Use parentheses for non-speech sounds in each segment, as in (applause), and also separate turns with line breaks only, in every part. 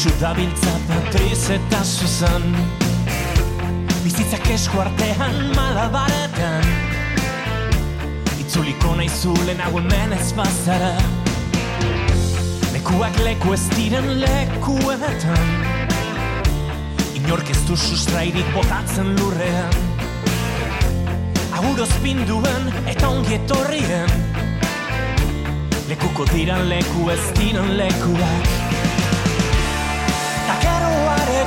Zorion txudabiltza patriz eta zuzan Bizitzak esku artean malabaretan. Itzuliko nahi zulen hau hemen ez bazara. Lekuak leku ez diren lekuetan. Inork ez du sustrairik botatzen lurrean. Aguroz pinduen eta ongi etorrien. Lekuko diran leku ez diran lekuak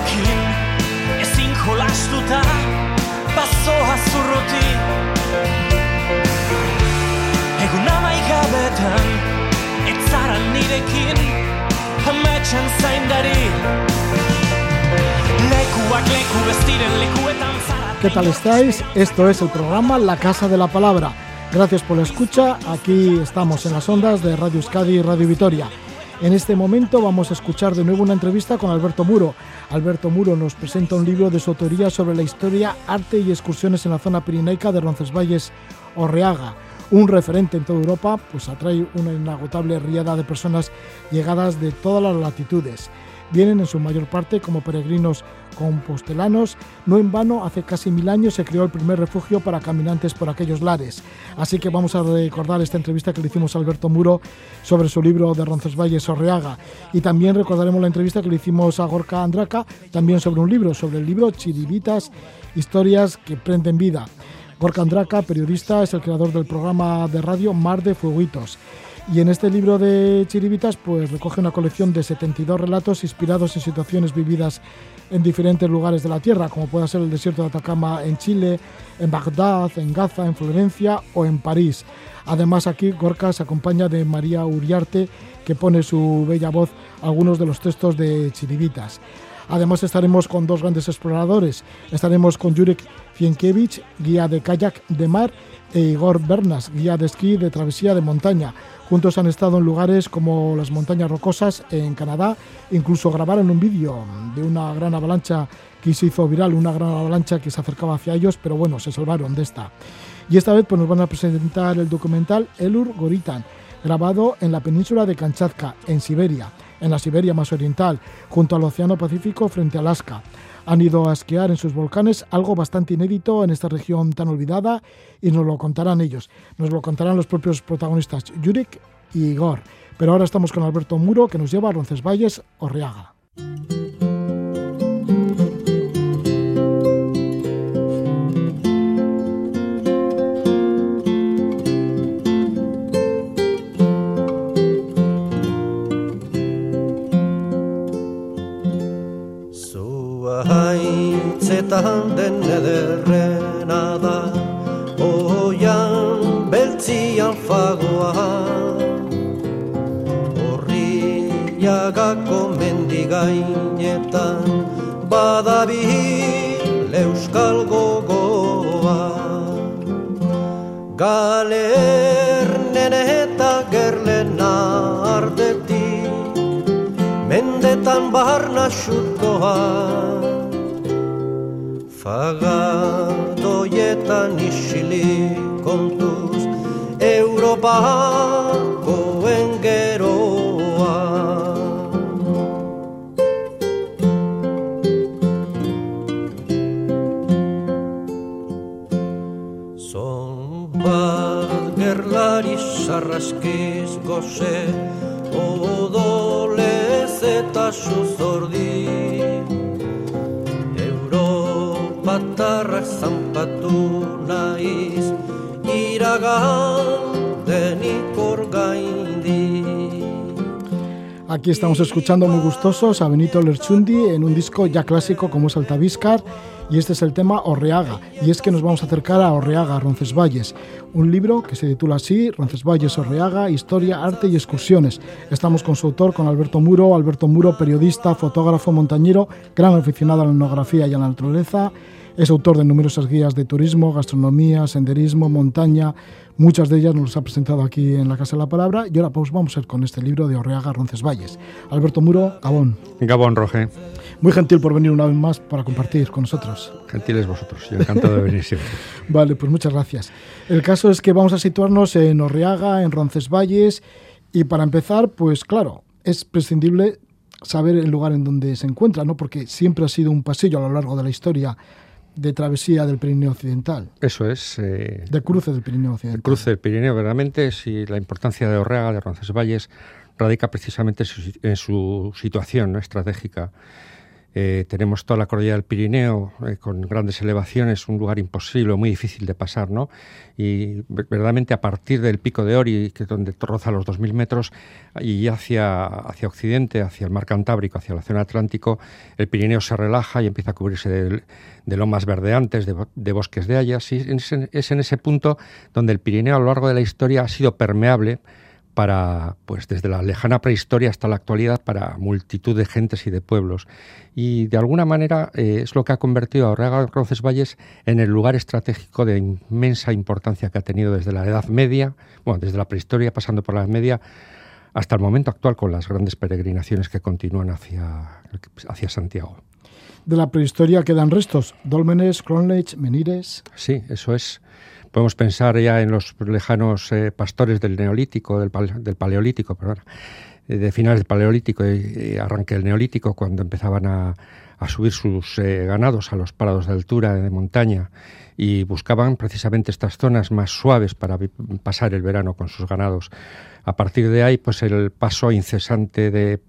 Takeroarekin ezin jolastuta Bazoa zurruti Egun amaigabetan Etzara nirekin Hametxan zaindari Lekuak leku ez diren lekuetan zara
¿Qué tal estáis? Esto es el programa La Casa de la Palabra. Gracias por la escucha. Aquí estamos en las ondas de Radio Euskadi y Radio Vitoria. En este momento vamos a escuchar de nuevo una entrevista con Alberto Muro. Alberto Muro nos presenta un libro de su autoría sobre la historia, arte y excursiones en la zona pirinaica de Roncesvalles Orreaga. Un referente en toda Europa, pues atrae una inagotable riada de personas llegadas de todas las latitudes. Vienen en su mayor parte como peregrinos compostelanos. No en vano, hace casi mil años se creó el primer refugio para caminantes por aquellos lares. Así que vamos a recordar esta entrevista que le hicimos a Alberto Muro sobre su libro de Roncesvalles Orreaga. Y también recordaremos la entrevista que le hicimos a Gorka Andraka, también sobre un libro, sobre el libro Chiribitas, historias que prenden vida. Gorka Andraka, periodista, es el creador del programa de radio Mar de Fueguitos. Y en este libro de Chiribitas, pues recoge una colección de 72 relatos inspirados en situaciones vividas en diferentes lugares de la Tierra, como pueda ser el desierto de Atacama en Chile, en Bagdad, en Gaza, en Florencia o en París. Además aquí Gorka se acompaña de María Uriarte, que pone su bella voz a algunos de los textos de Chiribitas. Además estaremos con dos grandes exploradores. Estaremos con Jurek Fienkiewicz, guía de kayak de mar, e Igor Bernas, guía de esquí de travesía de montaña. Juntos han estado en lugares como las montañas rocosas en Canadá, incluso grabaron un vídeo de una gran avalancha que se hizo viral, una gran avalancha que se acercaba hacia ellos, pero bueno, se salvaron de esta. Y esta vez pues, nos van a presentar el documental Elur Goritan, grabado en la península de Kamchatka, en Siberia, en la Siberia más oriental, junto al Océano Pacífico frente a Alaska. Han ido a esquiar en sus volcanes, algo bastante inédito en esta región tan olvidada, y nos lo contarán ellos. Nos lo contarán los propios protagonistas, Jurek y Igor. Pero ahora estamos con Alberto Muro, que nos lleva a Roncesvalles, Orreaga.
Haintzetan den ederrena da. Oian beltzian fagoa Horriagako mendigainetan Badabil euskal gogoa. Galernen eta gerlena artetik Mendetan barna xutkoa Fagadoietan isili kontuz Europakoen geroa Zonbat gerlari sarraskiz goze Odolez eta suzordi
Aquí estamos escuchando muy gustosos a Benito Lerchundi en un disco ya clásico como es Altaviscar y este es el tema Orreaga y es que nos vamos a acercar a Orreaga, Roncesvalles, un libro que se titula así, Roncesvalles Orreaga, Historia, Arte y Excursiones. Estamos con su autor, con Alberto Muro, Alberto Muro, periodista, fotógrafo, montañero, gran aficionado a la etnografía y a la naturaleza, es autor de numerosas guías de turismo, gastronomía, senderismo, montaña. Muchas de ellas nos las ha presentado aquí en la Casa de la Palabra. Y ahora pues vamos a ir con este libro de Orreaga Roncesvalles. Alberto Muro, Gabón.
Gabón, Roge.
Muy gentil por venir una vez más para compartir con nosotros.
Gentiles vosotros. Yo encantado de venir siempre. (laughs)
vale, pues muchas gracias. El caso es que vamos a situarnos en Orreaga, en Roncesvalles. Y para empezar, pues claro, es prescindible saber el lugar en donde se encuentra, ¿no? Porque siempre ha sido un pasillo a lo largo de la historia de travesía del Pirineo Occidental.
Eso es. Eh,
de cruce del Pirineo Occidental.
El cruce del Pirineo, verdaderamente, si la importancia de Orrega, de Roncesvalles, radica precisamente en su situación ¿no? estratégica. Eh, tenemos toda la cordillera del Pirineo eh, con grandes elevaciones, un lugar imposible, muy difícil de pasar, ¿no? Y verdaderamente a partir del pico de Ori, que es donde roza los 2.000 metros, y hacia, hacia occidente, hacia el mar Cantábrico, hacia la zona Atlántico, el Pirineo se relaja y empieza a cubrirse de, lomas verdeantes, de, de, bosques de hayas, y es en ese punto donde el Pirineo a lo largo de la historia ha sido permeable para, pues desde la lejana prehistoria hasta la actualidad, para multitud de gentes y de pueblos. Y de alguna manera eh, es lo que ha convertido a Orrega Roncesvalles en el lugar estratégico de inmensa importancia que ha tenido desde la Edad Media, bueno, desde la prehistoria pasando por la Edad Media, hasta el momento actual con las grandes peregrinaciones que continúan hacia, hacia Santiago.
De la prehistoria quedan restos, dólmenes, cronlech, menires.
Sí, eso es. Podemos pensar ya en los lejanos eh, pastores del Neolítico, del, del Paleolítico, perdón, eh, de finales del Paleolítico y, arranque del Neolítico, cuando empezaban a, subir sus eh, ganados a los parados de altura, de montaña, y buscaban precisamente estas zonas más suaves para pasar el verano con sus ganados. A partir de ahí, pues el paso incesante de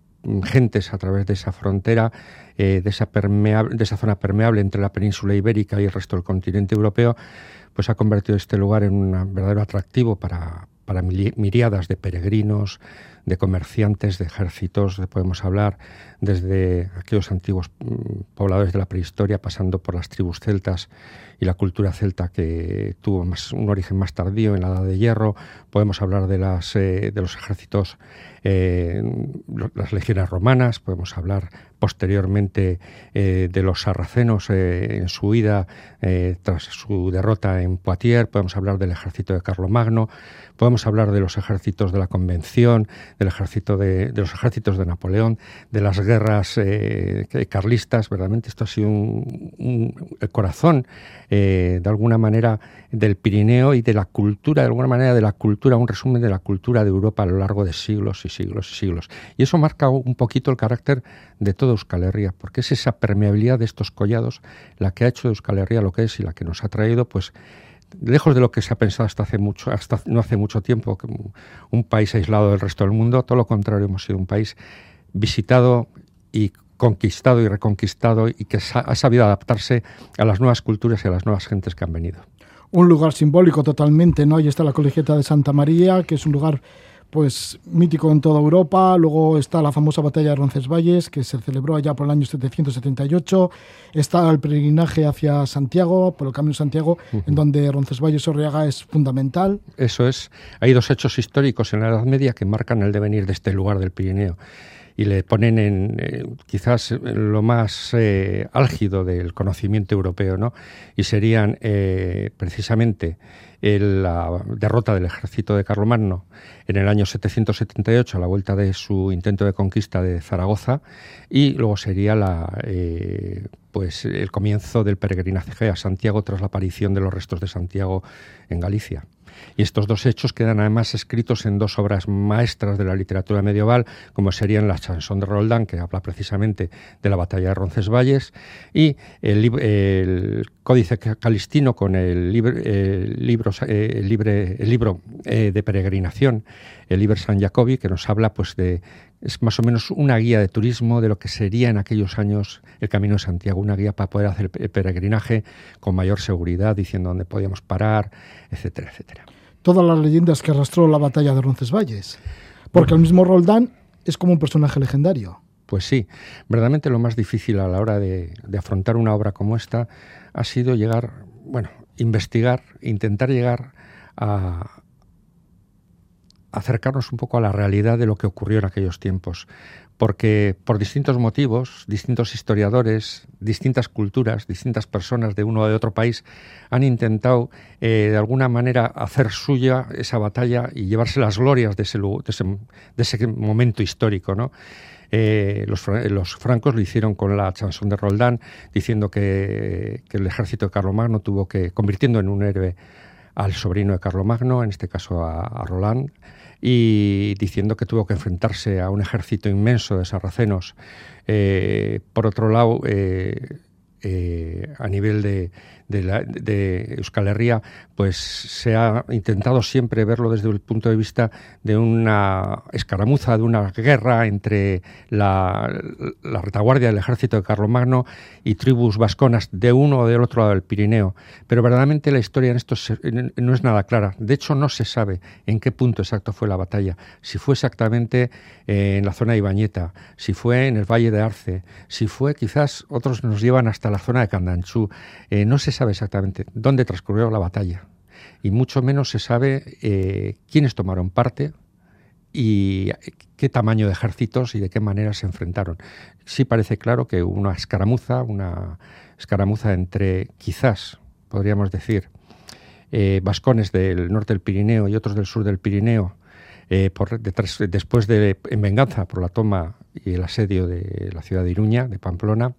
gentes a través de esa frontera, de, esa de esa zona permeable entre la península ibérica y el resto del continente europeo, pues ha convertido este lugar en un verdadero atractivo para, para miriadas de peregrinos, de comerciantes, de ejércitos, podemos hablar desde aquellos antiguos mm, pobladores de la prehistoria, pasando por las tribus celtas y la cultura celta que tuvo un origen más tardío en la Edad de Hierro. Podemos hablar de, las, eh, de los ejércitos, eh, las legiones romanas, podemos hablar posteriormente eh, de los sarracenos en su huida tras su derrota en Poitiers, podemos hablar del ejército de Carlomagno, podemos hablar de los ejércitos de la Convención, del ejército de, los ejércitos de Napoleón, de las guerras eh, carlistas, verdaderamente esto ha sido un, el corazón eh, de alguna manera del Pirineo y de la cultura, de alguna manera de la cultura, un resumen de la cultura de Europa a lo largo de siglos y siglos y siglos. Y eso marca un poquito el carácter de toda Euskal Herria, porque es esa permeabilidad de estos collados la que ha hecho de Euskal Herria lo que es y la que nos ha traído pues lejos de lo que se ha pensado hasta hace mucho, hasta no hace mucho tiempo, un país aislado del resto del mundo, todo lo contrario, hemos sido un país visitado y conquistado y reconquistado y que ha sabido adaptarse a las nuevas culturas y a las nuevas gentes que han venido.
Un lugar simbólico totalmente, ¿no? Ahí está la Colegiata de Santa María, que es un lugar pues mítico en toda Europa. Luego está la famosa batalla de Roncesvalles, que se celebró allá por el año 778. Está el peregrinaje hacia Santiago, por el Camino de Santiago, en donde Roncesvalles Orriaga es fundamental.
Eso es. Hay dos hechos históricos en la Edad Media que marcan el devenir de este lugar del Pirineo y le ponen en eh, quizás lo más eh, álgido del conocimiento europeo, ¿no? Y serían eh, precisamente la derrota del ejército de Carlomagno en el año 778 a la vuelta de su intento de conquista de Zaragoza y luego sería la, pues el comienzo del peregrinaje a Santiago tras la aparición de los restos de Santiago en Galicia. Y estos dos hechos quedan además escritos en dos obras maestras de la literatura medieval, como serían la Chanson de Roldán, que habla precisamente de la batalla de Roncesvalles, y el, Códice Calistino con el, libro, eh, el libro eh, de peregrinación, el Liber San Jacobi, que nos habla pues de es más o menos una guía de turismo de lo que sería en aquellos años el Camino de Santiago, una guía para poder hacer el peregrinaje con mayor seguridad, diciendo dónde podíamos parar, etcétera, etcétera.
Todas las leyendas que arrastró la batalla de Roncesvalles, porque el mismo Roldán es como un personaje legendario.
Pues sí, verdaderamente lo más difícil a la hora de, de afrontar una obra como esta ha sido llegar, bueno, investigar, intentar llegar a, acercarnos un poco a la realidad de lo que ocurrió en aquellos tiempos, porque por distintos motivos, distintos historiadores, distintas culturas, distintas personas de uno o de otro país han intentado eh, de alguna manera hacer suya esa batalla y llevarse las glorias de ese, de ese, momento histórico, ¿no? Eh, los, los, francos lo hicieron con la chanson de Roldán, diciendo que, que el ejército de Carlomagno tuvo que, convirtiendo en un héroe al sobrino de Carlomagno, en este caso a, Roland, y diciendo que tuvo que enfrentarse a un ejército inmenso de sarracenos. Eh, por otro lado, eh, a nivel de, de, la, de Euskal Herria, pues se ha intentado siempre verlo desde el punto de vista de una escaramuza, de una guerra entre la, retaguardia del ejército de Carlomagno y tribus vasconas de uno o del otro lado del Pirineo. Pero verdaderamente la historia en esto no es nada clara. De hecho, no se sabe en qué punto exacto fue la batalla. Si fue exactamente en la zona de Ibañeta, si fue en el Valle de Arce, si fue quizás otros nos llevan hasta la zona de Candanchú. Eh, no se sabe exactamente dónde transcurrió la batalla y mucho menos se sabe eh, quiénes tomaron parte y qué tamaño de ejércitos y de qué manera se enfrentaron. Sí parece claro que una escaramuza, una escaramuza entre quizás, podríamos decir, eh, vascones del norte del Pirineo y otros del sur del Pirineo, eh, después de, en venganza por la toma y el asedio de la ciudad de Iruña, de Pamplona,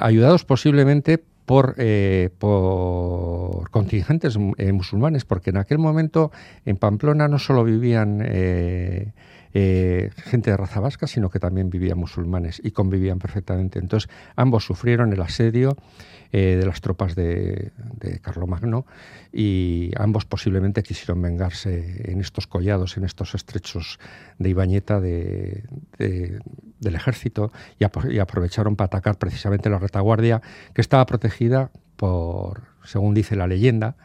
ayudados posiblemente por, eh, por contingentes eh, musulmanes, porque en aquel momento en Pamplona no solo vivían eh, gente de raza vasca, sino que también vivían musulmanes y convivían perfectamente. Entonces, ambos sufrieron el asedio de las tropas de, de Carlomagno y ambos posiblemente quisieron vengarse en estos collados, en estos estrechos de Ibañeta de, del ejército y, aprovecharon para atacar precisamente la retaguardia que estaba protegida por, según dice la leyenda,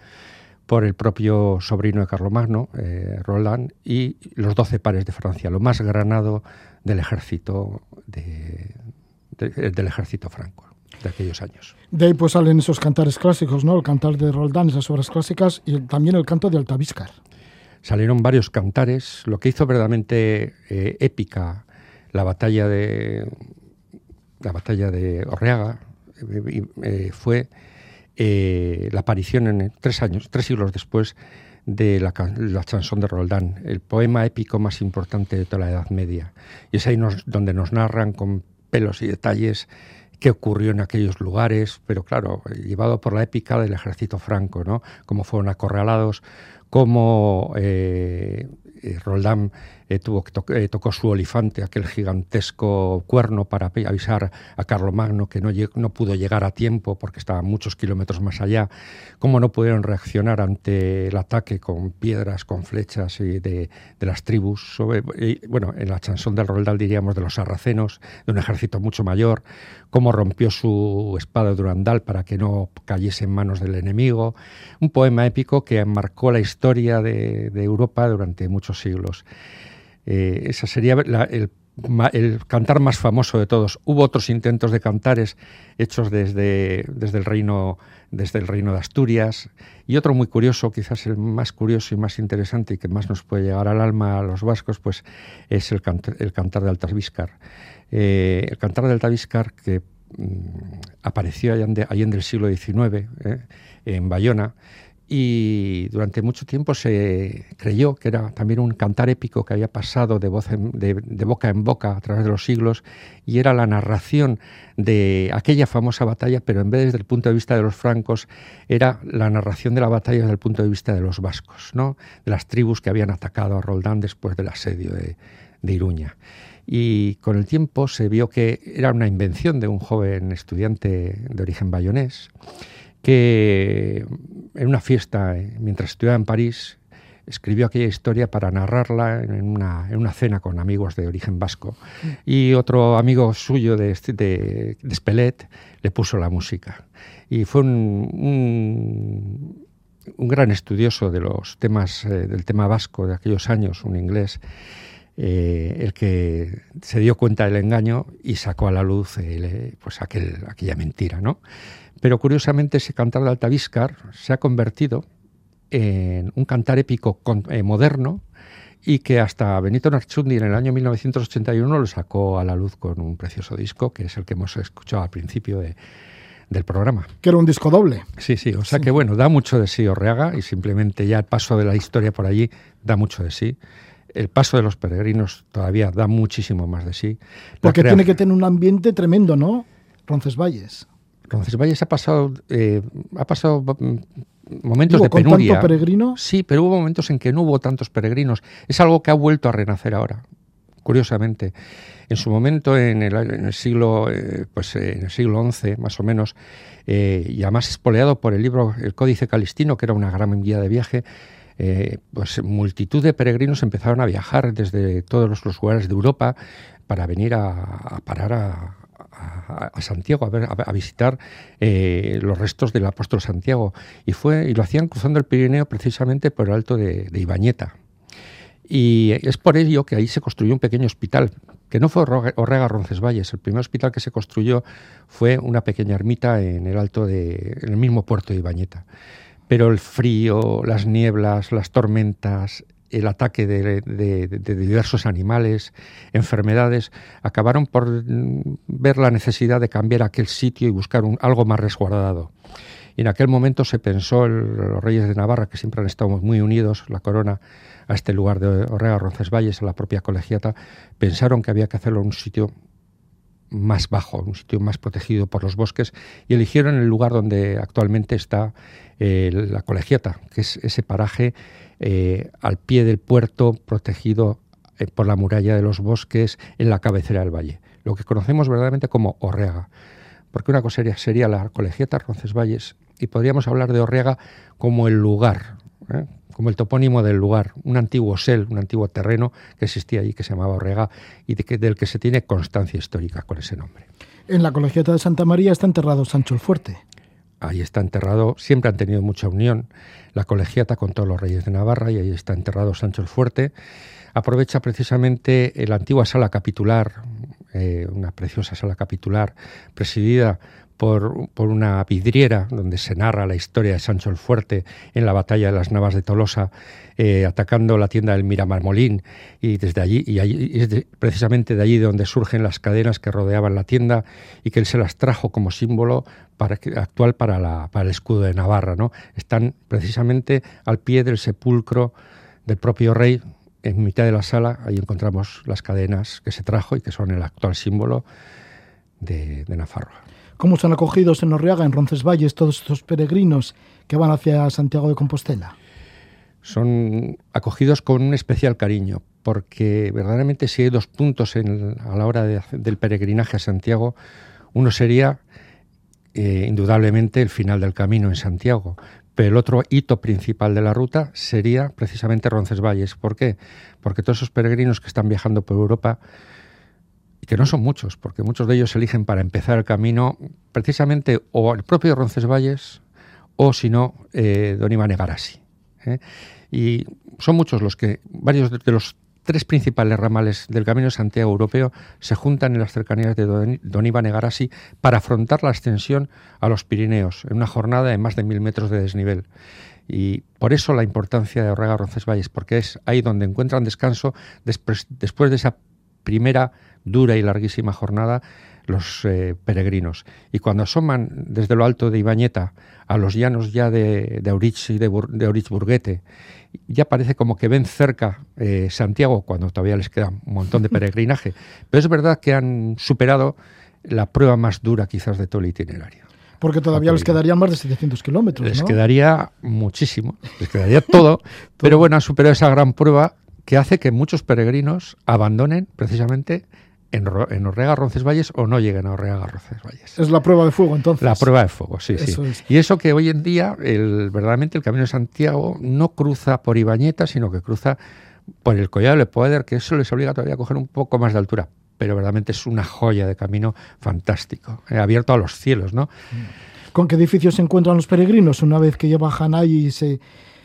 por el propio sobrino de Carlomagno, eh, Roland, y los doce pares de Francia, lo más granado del ejército del ejército franco de aquellos años.
De ahí pues salen esos cantares clásicos, ¿no? El cantar de Roldán, esas obras clásicas, y también el canto de Altaviscar.
Salieron varios cantares. Lo que hizo verdaderamente eh, épica la batalla de la batalla de Orreaga eh, eh, la aparición en tres años, tres siglos después de la, la de Roldán, el poema épico más importante de toda la Edad Media. Y es ahí donde nos narran con pelos y detalles qué ocurrió en aquellos lugares, pero claro, llevado por la épica del ejército franco, ¿no? Cómo fueron acorralados, cómo eh, eh, Roldán eh, tuvo eh, tocó su olifante, aquel gigantesco cuerno, para avisar a Carlomagno que no, pudo llegar a tiempo porque estaba muchos kilómetros más allá. Cómo no pudieron reaccionar ante el ataque con piedras, con flechas y de, las tribus. bueno, en la chansón del Roldán diríamos de los sarracenos, de un ejército mucho mayor. Cómo rompió su espada Durandal para que no cayese en manos del enemigo. Un poema épico que marcó la historia de Europa durante muchos siglos. Eh, esa sería el, cantar más famoso de todos. Hubo otros intentos de cantares hechos desde, desde, el reino, desde el reino de Asturias y otro muy curioso, quizás el más curioso y más interesante y que más nos puede llegar al alma a los vascos, pues es el, el cantar de Altaviscar. Eh, el cantar de Altaviscar que mm, apareció allá en el siglo XIX eh, en Bayona y durante mucho tiempo se creyó que era también un cantar épico que había pasado de, boca en boca a través de los siglos y era la narración de aquella famosa batalla, pero en vez desde el punto de vista de los francos, era la narración de la batalla desde el punto de vista de los vascos, ¿no? de las tribus que habían atacado a Roldán después del asedio de, de Iruña. Y con el tiempo se vio que era una invención de un joven estudiante de origen bayonés que en una fiesta, eh, mientras estudiaba en París, escribió aquella historia para narrarla en una, en una cena con amigos de origen vasco. Y otro amigo suyo de, de, de Spelet le puso la música. Y fue un, un, gran estudioso de los temas, eh, del tema vasco de aquellos años, un inglés, eh, el que se dio cuenta del engaño y sacó a la luz pues aquel, aquella mentira, ¿no? Pero curiosamente ese cantar de Altaviscar se ha convertido en un cantar épico eh, moderno y que hasta Benito Narchundi en el año 1981 lo sacó a la luz con un precioso disco, que es el que hemos escuchado al principio del programa.
Que era un disco doble.
Sí, sí, o sea que bueno, da mucho de sí Orreaga y simplemente ya el paso de la historia por allí da mucho de sí. El paso de los peregrinos todavía da muchísimo más de sí.
Porque tiene que tener un ambiente tremendo, ¿no? Roncesvalles.
Roncesvalles ha pasado, eh, ha pasado momentos de
¿Con
penuria.
tanto peregrino?
Sí, pero hubo momentos en que no hubo tantos peregrinos. Es algo que ha vuelto a renacer ahora, curiosamente. En su momento, en el, en el siglo, eh, pues, eh, en el siglo XI, más o menos, eh, y además espoleado por el libro El Códice Calistino, que era una gran guía de viaje, eh, pues multitud de peregrinos empezaron a viajar desde todos los, los lugares de Europa para venir a, a parar a, a, Santiago, a, ver, a, visitar eh, los restos del apóstol Santiago. Y, fue, y lo hacían cruzando el Pirineo precisamente por el alto de, Ibañeta. Y es por ello que ahí se construyó un pequeño hospital, que no fue Orrega- Roncesvalles. El primer hospital que se construyó fue una pequeña ermita en el alto de, el mismo puerto de Ibañeta. Pero el frío, las nieblas, las tormentas, el ataque de, diversos animales, enfermedades, acabaron por mm, ver la necesidad de cambiar aquel sitio y buscar algo más resguardado. Y en aquel momento se pensó, el- los reyes de Navarra, que siempre han estado muy unidos, la corona, a este lugar de Orrega Roncesvalles, a la propia colegiata, pensaron que había que hacerlo en un sitio más bajo, un sitio más protegido por los bosques, y eligieron el lugar donde actualmente está eh, la colegiata, que es ese paraje eh, al pie del puerto, protegido eh, por la muralla de los bosques, en la cabecera del valle, lo que conocemos verdaderamente como Orrega, porque una cosa sería, la colegiata Roncesvalles, y podríamos hablar de Orrega como el lugar. Como el topónimo del lugar, un antiguo sel, un antiguo terreno que existía allí que se llamaba Orrega y de que- del que se tiene constancia histórica con ese nombre.
En la colegiata de Santa María está enterrado Sancho el Fuerte.
Ahí está enterrado, siempre han tenido mucha unión la colegiata con todos los reyes de Navarra y ahí está enterrado Sancho el Fuerte. Aprovecha precisamente la antigua sala capitular, eh, una preciosa sala capitular presidida por, una vidriera donde se narra la historia de Sancho el Fuerte en la batalla de las Navas de Tolosa, eh, atacando la tienda del Miramarmolín y desde allí, y allí es de- precisamente de allí de donde surgen las cadenas que rodeaban la tienda y que él se las trajo como símbolo para actual para, la, para el escudo de Navarra. ¿no? Están precisamente al pie del sepulcro del propio rey, en mitad de la sala, ahí encontramos las cadenas que se trajo y que son el actual símbolo de, de Nafarroa.
¿Cómo son acogidos en Orriaga, en Roncesvalles, todos estos peregrinos que van hacia Santiago de Compostela?
son acogidos con un especial cariño, porque verdaderamente si hay dos puntos en- a la hora del peregrinaje a Santiago, uno sería eh, indudablemente el final del camino en Santiago, pero el otro hito principal de la ruta sería precisamente Roncesvalles. ¿Por qué? Porque todos esos peregrinos que están viajando por Europa, que no son muchos, porque muchos de ellos eligen para empezar el camino precisamente o el propio Roncesvalles o si no, eh, Don Iván Egarasi. ¿eh? Y son muchos los que, varios de los tres principales ramales del Camino de Santiago Europeo se juntan en las cercanías de Don, Iván Egarasi para afrontar la ascensión a los Pirineos en una jornada de más de mil metros de desnivel. Y por eso la importancia de Orrega Roncesvalles, porque es ahí donde encuentran descanso después de esa primera dura y larguísima jornada los eh, peregrinos. Y cuando asoman desde lo alto de Ibañeta a los llanos ya de, de Aurich y de, Bur- de Aurich Burguete, ya parece como que ven cerca eh, Santiago, cuando todavía les queda un montón de (laughs) peregrinaje. Pero es verdad que han superado la prueba más dura quizás de todo el itinerario.
Porque todavía les quedarían más de 700 kilómetros,
Les quedaría muchísimo, les quedaría (laughs) todo, pero bueno, han superado esa gran prueba que hace que muchos peregrinos abandonen precisamente en, en Orrega Roncesvalles o no lleguen a Orrega Roncesvalles.
Es la prueba de fuego, entonces.
La prueba de fuego, sí,
Eso
sí.
es.
Y eso que hoy en día, el, verdaderamente, el Camino de Santiago no cruza por Ibañeta, sino que cruza por el Collado de Poder, que eso les obliga todavía a coger un poco más de altura. Pero verdaderamente es una joya de camino fantástico, eh, abierto a los cielos, ¿no?
¿Con qué edificios se encuentran los peregrinos una vez que ya bajan ahí y se,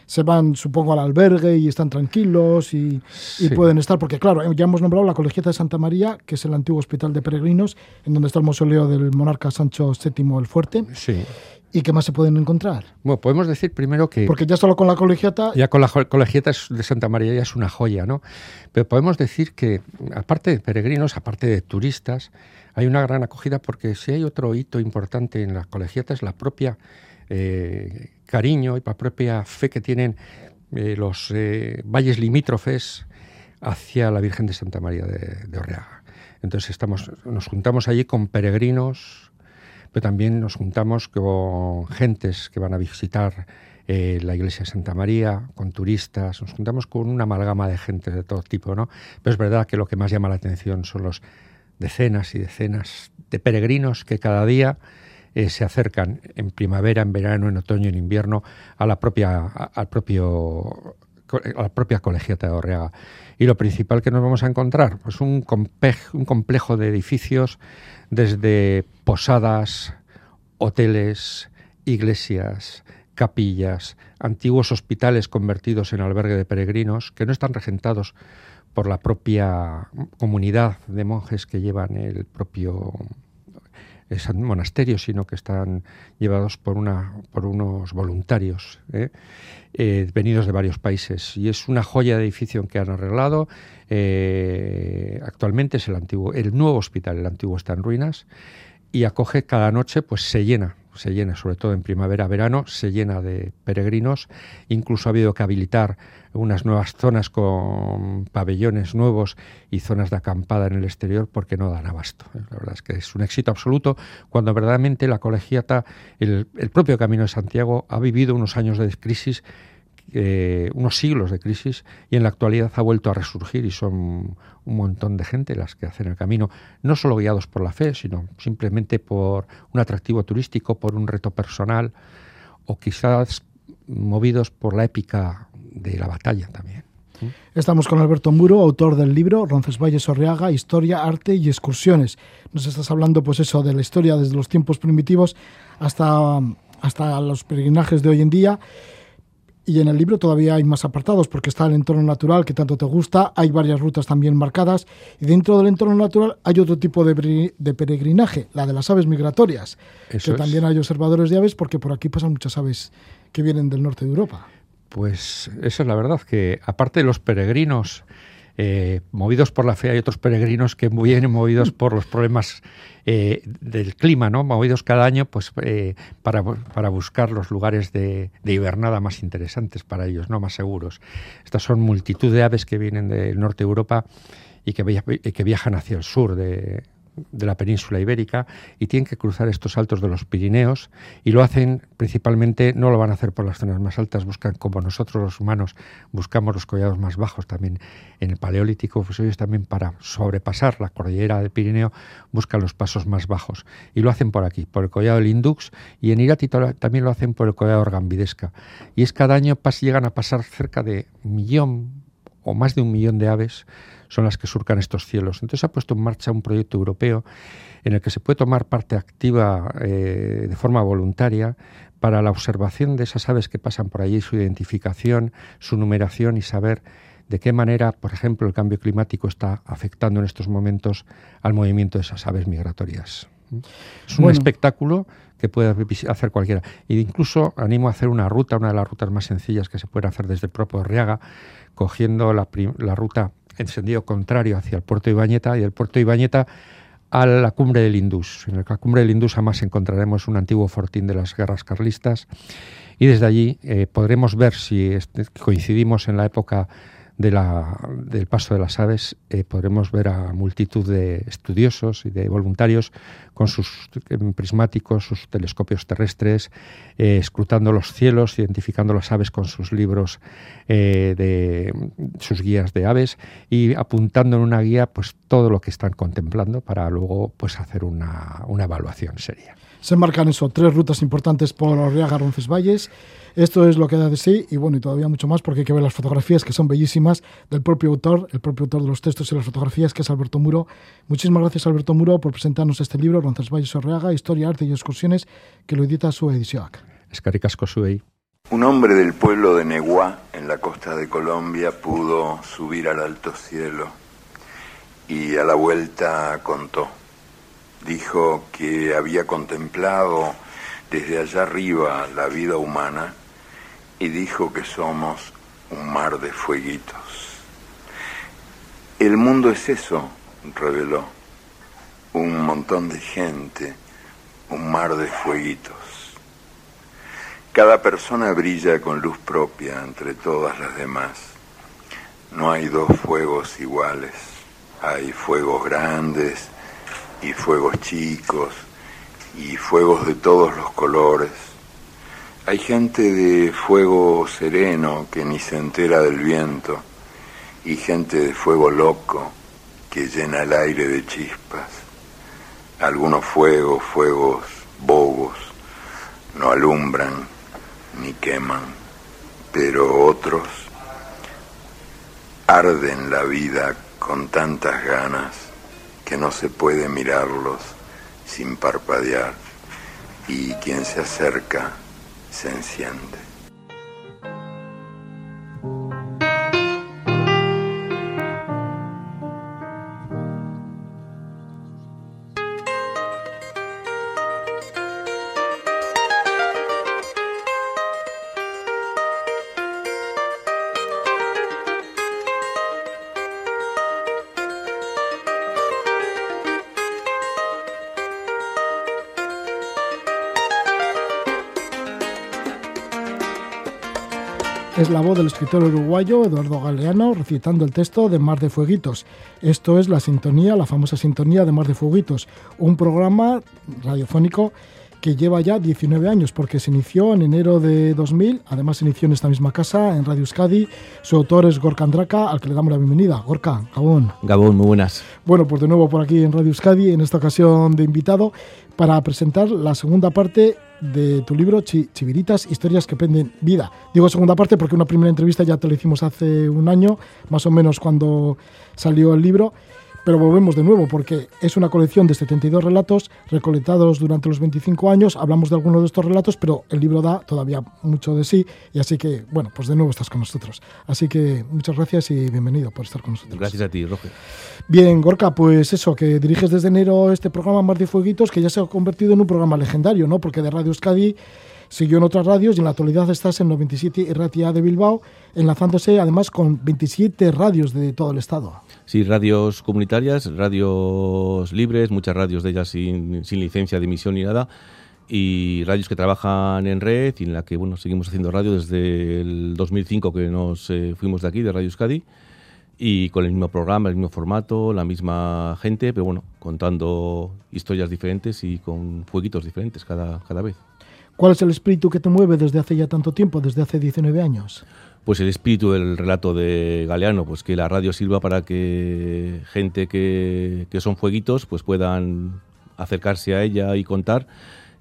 se van, supongo, al albergue y están tranquilos y, y
Sí.
pueden estar? Porque, claro, eh, ya hemos nombrado la Colegiata de Santa María, que es el antiguo hospital de peregrinos, en donde está el mausoleo del monarca Sancho VII el Fuerte.
Sí.
¿Y qué más se pueden encontrar?
Bueno, podemos decir primero que
Porque ya solo con la Colegiata
ya con la colegiata de Santa María ya es una joya, ¿no? Pero podemos decir que, aparte de peregrinos, aparte de turistas, hay una gran acogida porque si hay otro hito importante en la colegiata es la propia eh, cariño y la propia fe que tienen eh, los eh, valles limítrofes hacia la Virgen de Santa María de, de. Entonces estamos, nos juntamos allí con peregrinos, pero también nos juntamos con gentes que van a visitar la iglesia de Santa María, con turistas, nos juntamos con una amalgama de gente de todo tipo, ¿no? Pero es verdad que lo que más llama la atención son los decenas y decenas de peregrinos que cada día eh, se acercan en primavera, en verano, en otoño, en invierno a la propia, al propio, a la propia colegiata de Orreaga. Y lo principal que nos vamos a encontrar, pues un complejo de edificios desde posadas, hoteles, iglesias, capillas, antiguos hospitales convertidos en albergue de peregrinos que no están regentados por la propia comunidad de monjes que llevan el propio monasterio, sino que están llevados por, una, por unos voluntarios ¿eh? Eh, venidos de varios países. Y es una joya de edificio que han arreglado. Eh, actualmente es el antiguo, el nuevo hospital, el antiguo está en ruinas y acoge cada noche, pues se llena se llena, sobre todo en primavera, verano, se llena de peregrinos. Incluso ha habido que habilitar unas nuevas zonas con pabellones nuevos y zonas de acampada en el exterior porque no dan abasto. La verdad es que es un éxito absoluto cuando verdaderamente la colegiata, el, el propio Camino de Santiago, ha vivido unos años de crisis eh, unos siglos de crisis y en la actualidad ha vuelto a resurgir y son un montón de gente las que hacen el camino, no solo guiados por la fe, sino simplemente por un atractivo turístico, por un reto personal o quizás movidos por la épica de la batalla también.
Estamos con Alberto Muro, autor del libro Roncesvalles Orreaga, Historia, Arte y Excursiones. Nos estás hablando, pues eso, de la historia desde los tiempos primitivos hasta, hasta los peregrinajes de hoy en día. Y en el libro todavía hay más apartados porque está el entorno natural que tanto te gusta, hay varias rutas también marcadas y dentro del entorno natural hay otro tipo de, peregrinaje, la de las aves migratorias, que también hay observadores de aves porque por aquí pasan muchas aves que vienen del norte de Europa.
Pues esa es la verdad, que aparte de los peregrinos eh, movidos por la fe, hay otros peregrinos que vienen movidos por los problemas eh, del clima, ¿no? movidos cada año pues, eh, para, buscar los lugares de, de, hibernada más interesantes para ellos, no más seguros. Estas son multitud de aves que vienen del norte de Europa y que viajan hacia el sur de, de la península ibérica y tienen que cruzar estos altos de los Pirineos y lo hacen principalmente, no lo van a hacer por las zonas más altas, buscan como nosotros los humanos buscamos los collados más bajos también en el Paleolítico, pues ellos también para sobrepasar la cordillera del Pirineo buscan los pasos más bajos y lo hacen por aquí, por el collado del Indux y en Irati también lo hacen por el collado Orgambidesca y es cada año llegan a pasar cerca de millón o más de un millón de aves son las que surcan estos cielos. Entonces ha puesto en marcha un proyecto europeo en el que se puede tomar parte activa eh, de forma voluntaria para la observación de esas aves que pasan por allí, su identificación, su numeración y saber de qué manera, por ejemplo, el cambio climático está afectando en estos momentos al movimiento de esas aves migratorias. Es un espectáculo que puede hacer cualquiera. E incluso animo a hacer una ruta, una de las rutas más sencillas que se puede hacer desde el propio Riaga, cogiendo la, la ruta en sentido contrario hacia el puerto de Ibañeta y el puerto de Ibañeta a la cumbre del Indus. En la cumbre del Indus además encontraremos un antiguo fortín de las guerras carlistas y desde allí eh, podremos ver si coincidimos en la época de la, del paso de las aves eh, podremos ver a multitud de estudiosos y de voluntarios con sus prismáticos, sus telescopios terrestres, eh, escrutando los cielos, identificando las aves con sus libros eh, de sus guías de aves y apuntando en una guía pues todo lo que están contemplando para luego pues hacer una, una evaluación seria.
Se marcan eso, tres rutas importantes por Arriaga, Roncesvalles. Esto es lo que da de sí y bueno, y todavía mucho más porque hay que ver las fotografías que son bellísimas del propio autor, el propio autor de los textos y las fotografías que es Alberto Muro. Muchísimas gracias Alberto Muro por presentarnos este libro, Roncesvalles Orreaga, Historia, Arte y Excursiones, que lo edita su edición.
Escaricasco Suey.
Un hombre del pueblo de Neguá, en la costa de Colombia, pudo subir al alto cielo y a la vuelta contó. Dijo que había contemplado desde allá arriba la vida humana y dijo que somos un mar de fueguitos. El mundo es eso, reveló, un montón de gente, un mar de fueguitos. Cada persona brilla con luz propia entre todas las demás. No hay dos fuegos iguales, hay fuegos grandes y fuegos chicos y fuegos de todos los colores Hay gente de fuego sereno que ni se entera del viento y gente de fuego loco que llena el aire de chispas. Algunos fuegos, fuegos bobos, no alumbran ni queman, pero otros arden la vida con tantas ganas que no se puede mirarlos sin parpadear y quien se acerca se enciende.
Es la voz del escritor uruguayo Eduardo Galeano recitando el texto de Mar de Fueguitos. Esto es la sintonía, la famosa sintonía de Mar de Fueguitos, un programa radiofónico que lleva ya 19 años porque se inició en enero de 2000, además se inició en esta misma casa, en Radio Euskadi. Su autor es Gorka Andraka, al que le damos la bienvenida. Gorka, Gabón.
Gabón, muy buenas.
Bueno, pues de nuevo por aquí en Radio Euskadi, en esta ocasión de invitado, para presentar la segunda parte de tu libro Chiviritas, historias que prenden vida. Digo segunda parte porque una primera entrevista ya te la hicimos hace un año, más o menos cuando salió el libro, pero volvemos de nuevo porque es una colección de 72 relatos recolectados durante los 25 años. Hablamos de algunos de estos relatos, pero el libro da todavía mucho de sí y así que, bueno, pues de nuevo estás con nosotros. Así que muchas gracias y bienvenido por estar con nosotros.
Gracias a ti, Roger.
Bien, Gorka, pues eso, que diriges desde enero este programa Mar de Fueguitos, que ya se ha convertido en un programa legendario, ¿no? Porque de Radio Euskadi siguió en otras radios y en la actualidad estás en 97 Ratia de Bilbao, enlazándose además con 27 radios de todo el estado.
Sí, radios comunitarias, radios libres, muchas radios de ellas sin, licencia de emisión ni nada, y radios que trabajan en red y en la que bueno seguimos haciendo radio desde el 2005 que nos eh, fuimos de aquí, de Radio Euskadi, y con el mismo programa, el mismo formato, la misma gente, pero bueno, contando historias diferentes y con fueguitos diferentes cada, cada vez.
¿Cuál es el espíritu que te mueve desde hace ya tanto tiempo, desde hace 19 años?
Pues el espíritu del relato de Galeano, pues que la radio sirva para que gente que, que son fueguitos pues puedan acercarse a ella y contar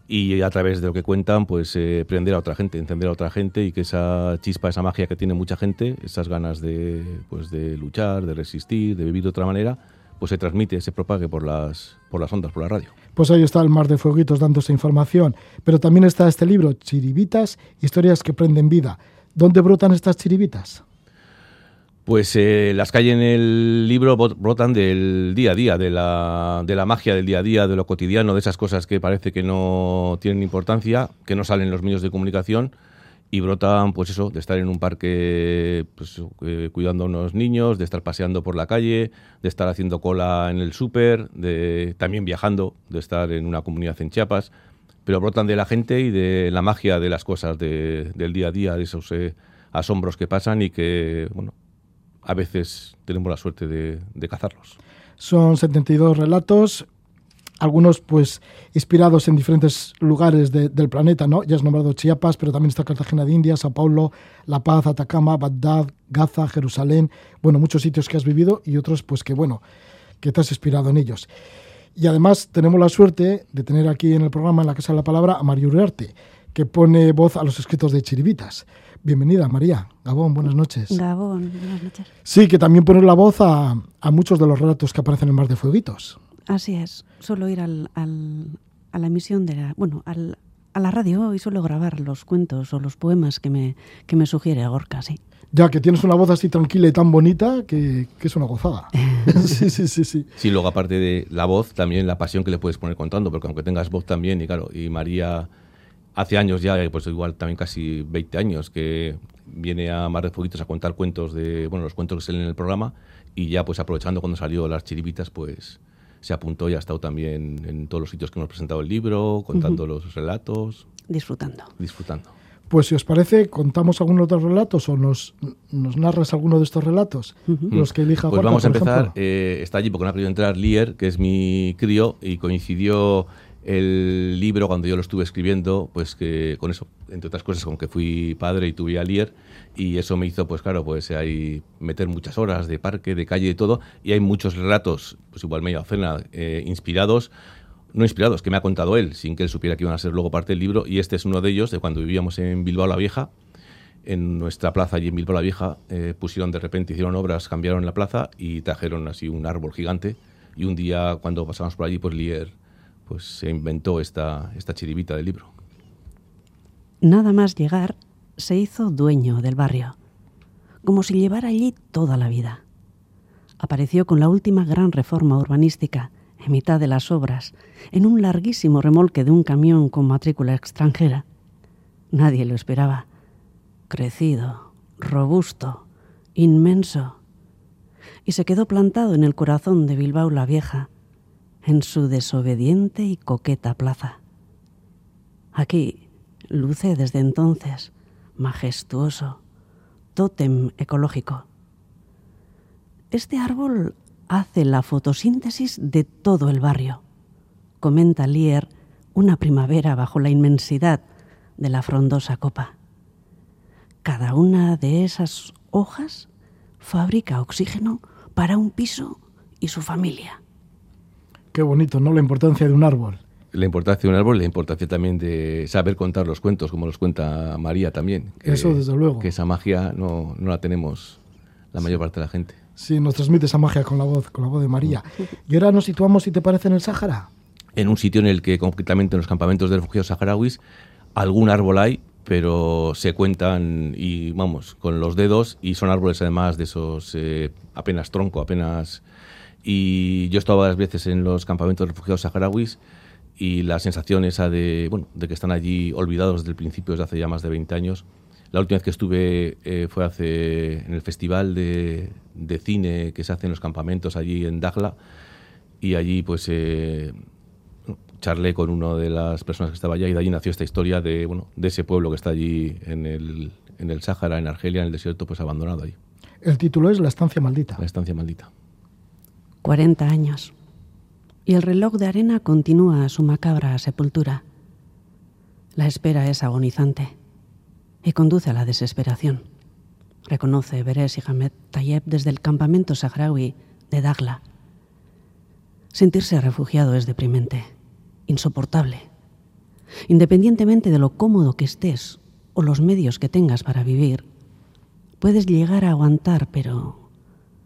y a través de lo que cuentan, pues eh, prender a otra gente, encender a otra gente y que esa chispa, esa magia que tiene mucha gente, esas ganas de, pues, de luchar, de resistir, de vivir de otra manera, pues se transmite, se propague por las, por las ondas, por la radio.
Pues ahí está el mar de fueguitos dándose información. Pero también está este libro, Chiribitas, historias que prenden vida. ¿Dónde brotan estas chiribitas?
Pues eh, las que hay en el libro brotan del día a día, de la, de la magia del día a día, de lo cotidiano, de esas cosas que parece que no tienen importancia, que no salen en los medios de comunicación y brotan, pues eso, de estar en un parque pues, eh, cuidando a unos niños, de estar paseando por la calle, de estar haciendo cola en el súper, de también viajando, de estar en una comunidad en Chiapas, pero brotan de la gente y de la magia de las cosas del día a día, de esos eh, asombros que pasan y que, bueno, a veces tenemos la suerte de, de cazarlos.
Son 72 relatos, algunos pues inspirados en diferentes lugares del planeta, ¿no? Ya has nombrado Chiapas, pero también está Cartagena de India, Sao Paulo, La Paz, Atacama, Bagdad, Gaza, Jerusalén, bueno, muchos sitios que has vivido y otros pues que bueno, que te has inspirado en ellos. Y además tenemos la suerte de tener aquí en el programa, en la Casa de la Palabra, a María Uriarte, que pone voz a los escritos de Chiribitas. Bienvenida, María. Gabón, buenas noches.
Gabón, buenas noches.
Sí, que también pone la voz a, a muchos de los relatos que aparecen en Mar de Fueguitos.
Así es, suelo ir al, al, a la emisión de la, bueno, al, a la radio y suelo grabar los cuentos o los poemas que me, que me sugiere Gorka, sí.
Ya, que tienes una voz así tranquila y tan bonita que, que es una gozada. (laughs) sí, sí, sí, sí.
Sí, luego aparte de la voz, también la pasión que le puedes poner contando, porque aunque tengas voz también, y claro, y María hace años ya, pues igual también casi 20 años, que viene a Mar de Fueguitos a contar cuentos de, bueno, los cuentos que salen en el programa, y ya pues aprovechando cuando salió las chiribitas, pues se apuntó y ha estado también en todos los sitios que hemos presentado el libro, contando los relatos.
Disfrutando.
Disfrutando.
Pues si os parece, contamos algunos otros relatos o nos, nos narras alguno de estos relatos, los que elija
Pues vamos a empezar. Eh, está allí porque no ha querido entrar Lier, que es mi crío, y coincidió el libro cuando yo lo estuve escribiendo, pues que con eso, entre otras cosas, con que fui padre y tuve a Lier, y eso me hizo, pues claro, pues ahí meter muchas horas de parque, de calle y todo, y hay muchos relatos, pues igual medio cena, eh, inspirados, no inspirados, que me ha contado él, sin que él supiera que iban a ser luego parte del libro, y este es uno de ellos, de cuando vivíamos en Bilbao la Vieja, en nuestra plaza allí en Bilbao la Vieja, eh, pusieron de repente, hicieron obras, cambiaron la plaza y trajeron así un árbol gigante, y un día cuando pasamos por allí, pues Lier pues se inventó esta, esta chiribita del libro.
Nada más llegar, se hizo dueño del barrio, como si llevara allí toda la vida. Apareció con la última gran reforma urbanística, en mitad de las obras, en un larguísimo remolque de un camión con matrícula extranjera. Nadie lo esperaba. Crecido, robusto, inmenso. Y se quedó plantado en el corazón de Bilbao la Vieja, en su desobediente y coqueta plaza. Aquí luce desde entonces majestuoso, tótem ecológico. Este árbol hace la fotosíntesis de todo el barrio, comenta Lier una primavera bajo la inmensidad de la frondosa copa. Cada una de esas hojas fabrica oxígeno para un piso y su familia.
Qué bonito, ¿no? La importancia de un árbol.
La importancia de un árbol, la importancia también de saber contar los cuentos, como los cuenta María también.
Eso, desde luego.
Que esa magia no, no la tenemos la mayor parte de la gente.
Sí, nos transmite esa magia con la voz, con la voz de María. (laughs) Y ahora nos situamos, si te parece, en el Sáhara.
En un sitio en el que, concretamente en los campamentos de refugiados saharauis, algún árbol hay, pero se cuentan y vamos con los dedos y son árboles además de esos eh, apenas tronco, apenas y yo he estado varias veces en los campamentos de refugiados saharauis y la sensación esa de, bueno, de que están allí olvidados desde el principio, desde hace ya más de 20 años. La última vez que estuve eh, fue hace, en el festival de, de, cine que se hace en los campamentos allí en Dagla y allí pues eh, charlé con una de las personas que estaba allá y de allí nació esta historia de, bueno, de ese pueblo que está allí en el, en el Sáhara, en Argelia, en el desierto, pues abandonado allí.
El título es La estancia maldita.
La estancia maldita.
40 años. Y el reloj de arena continúa su macabra sepultura. La espera es agonizante y conduce a la desesperación, reconoce Beres y Hamed Tayeb desde el campamento saharaui de Dagla. Sentirse refugiado es deprimente, insoportable. Independientemente de lo cómodo que estés o los medios que tengas para vivir, puedes llegar a aguantar, pero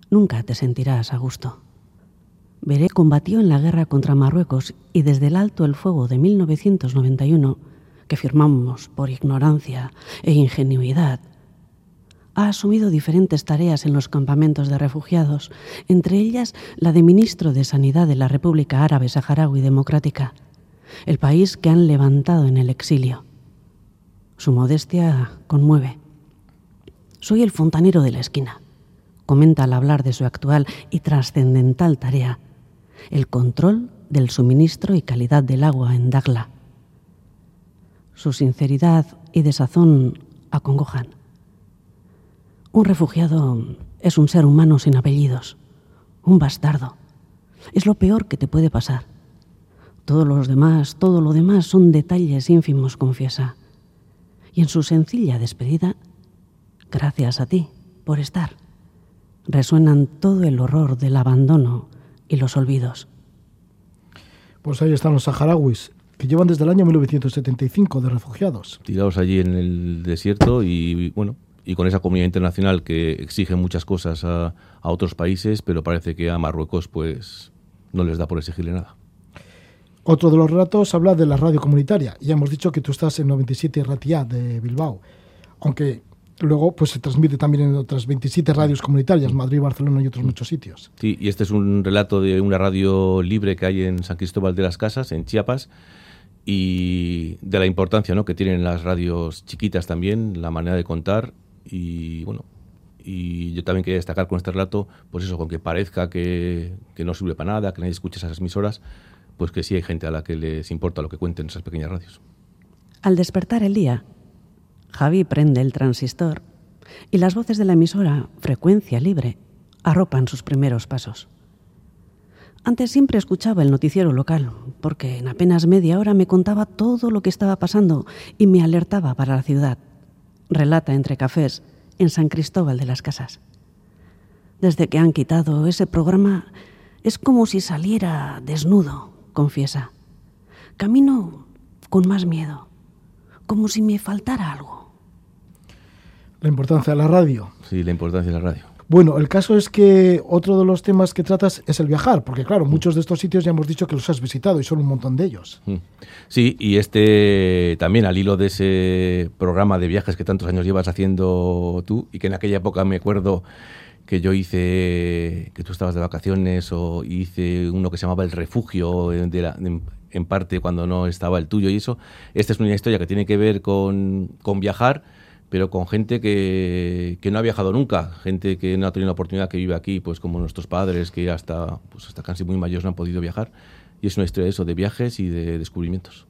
nunca te sentirás a gusto. Beré combatió en la guerra contra Marruecos y desde el alto el fuego de 1991, que firmamos por ignorancia e ingenuidad, ha asumido diferentes tareas en los campamentos de refugiados, entre ellas la de ministro de Sanidad de la República Árabe Saharaui Democrática, el país que han levantado en el exilio. Su modestia conmueve. Soy el fontanero de la esquina, comenta al hablar de su actual y trascendental tarea el control del suministro y calidad del agua en Dagla. Su sinceridad y desazón acongojan. Un refugiado es un ser humano sin apellidos, un bastardo. Es lo peor que te puede pasar. Todos los demás, todo lo demás son detalles ínfimos, confiesa. Y en su sencilla despedida, gracias a ti por estar, resuenan todo el horror del abandono y los olvidos.
Pues ahí están los saharauis, que llevan desde el año 1975 de refugiados.
Tirados allí en el desierto y, bueno, y con esa comunidad internacional que exige muchas cosas a, a, otros países, pero parece que a Marruecos pues no les da por exigirle nada.
Otro de los relatos habla de la radio comunitaria. Ya hemos dicho que tú estás en 97 Ratia de Bilbao, aunque luego pues se transmite también en otras 27 radios comunitarias, Madrid, Barcelona y otros muchos sitios.
Sí, y este es un relato de una radio libre que hay en San Cristóbal de las Casas, en Chiapas, y de la importancia ¿no? que tienen las radios chiquitas también, la manera de contar, y bueno, y yo también quería destacar con este relato, pues eso, con que parezca que, que no sirve para nada, que nadie escuche esas emisoras, pues que sí hay gente a la que les importa lo que cuenten esas pequeñas radios.
Al despertar el día, Javi prende el transistor y las voces de la emisora Frecuencia Libre arropan sus primeros pasos. Antes siempre escuchaba el noticiero local, porque en apenas media hora me contaba todo lo que estaba pasando y me alertaba para la ciudad. Relata entre cafés en San Cristóbal de las Casas. Desde que han quitado ese programa es como si saliera desnudo, confiesa. Camino con más miedo, como si me faltara algo.
La importancia de la radio.
Sí, la importancia de la radio.
Bueno, el caso es que otro de los temas que tratas es el viajar, porque claro, muchos de estos sitios ya hemos dicho que los has visitado y son un montón de ellos.
Mm. Sí, y este también al hilo de ese programa de viajes que tantos años llevas haciendo tú y que en aquella época me acuerdo que yo hice, que tú estabas de vacaciones o hice uno que se llamaba El Refugio de la, en parte cuando no estaba el tuyo y eso. Esta es una historia que tiene que ver con, con viajar pero con gente que, que, no ha viajado nunca, gente que no ha tenido la oportunidad, que vive aquí, pues como nuestros padres, que hasta, pues hasta casi muy mayores no han podido viajar. Y es una historia de eso, de viajes y de descubrimientos.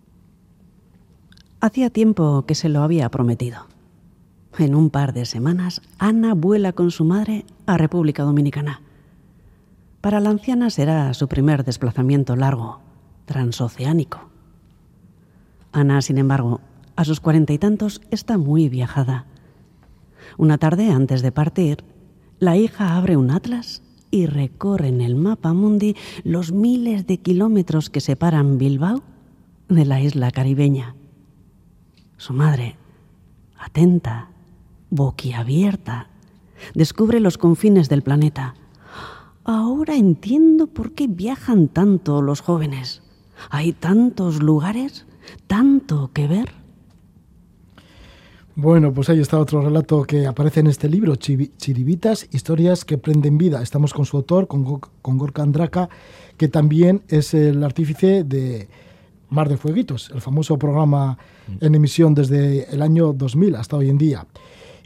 Hacía tiempo que se lo había prometido. En un par de semanas, Ana vuela con su madre a República Dominicana. Para la anciana será su primer desplazamiento largo, transoceánico. Ana, sin embargo, a sus cuarenta y tantos, está muy viajada. Una tarde antes de partir, la hija abre un atlas y recorre en el mapa mundi los miles de kilómetros que separan Bilbao de la isla caribeña. Su madre, atenta, boquiabierta, descubre los confines del planeta. Ahora entiendo por qué viajan tanto los jóvenes. Hay tantos lugares, tanto que ver.
Bueno, pues ahí está otro relato que aparece en este libro, Chiribitas, historias que prenden vida. Estamos con su autor, con, Gorka Andraka, que también es el artífice de Mar de Fueguitos, el famoso programa en emisión desde el año 2000 hasta hoy en día.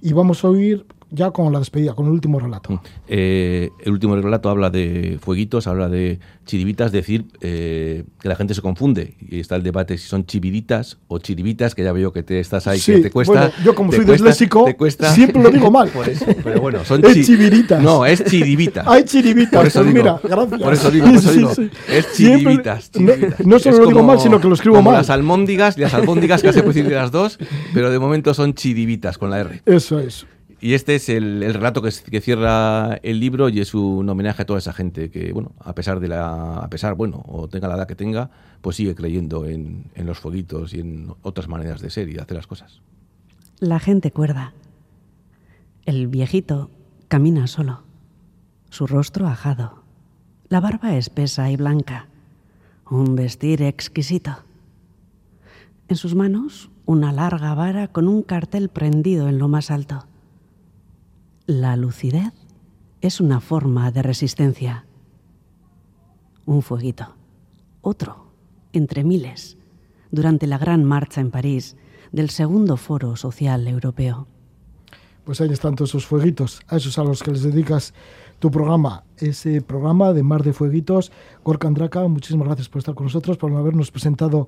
Y vamos a oír ya con la despedida, con el último relato. Mm.
Eh, el último relato habla de fueguitos, habla de chiribitas, decir eh, que la gente se confunde. Y está el debate si son chividitas o chiribitas, que ya veo que te estás ahí, que te cuesta.
Bueno, yo como soy disléxico, siempre lo digo mal. (laughs)
Por eso, pero bueno, son
es chiviritas.
No, es chiribita.
Hay chiribitas. Por eso
pues
digo, mira, gracias.
Por eso digo, por eso digo. Es chiribitas.
No, solo lo digo mal, sino que lo escribo
como
mal.
las almóndigas, las albóndigas puede decir de las dos, pero de momento son chiribitas con la R.
Eso es.
Y este es el, relato que, cierra el libro y es un homenaje a toda esa gente que, bueno, a pesar de la, a pesar, bueno, o tenga la edad que tenga, pues sigue creyendo en, los fueguitos y en otras maneras de ser y de hacer las cosas.
La gente cuerda. El viejito camina solo, su rostro ajado, la barba espesa y blanca, un vestir exquisito. En sus manos, una larga vara con un cartel prendido en lo más alto. La lucidez es una forma de resistencia. Un fueguito, otro, entre miles, durante la gran marcha en París del segundo Foro Social Europeo.
Pues ahí están todos esos fueguitos, a esos a los que les dedicas tu programa, ese programa de Mar de Fueguitos. Gorka Andraka, muchísimas gracias por estar con nosotros, por habernos presentado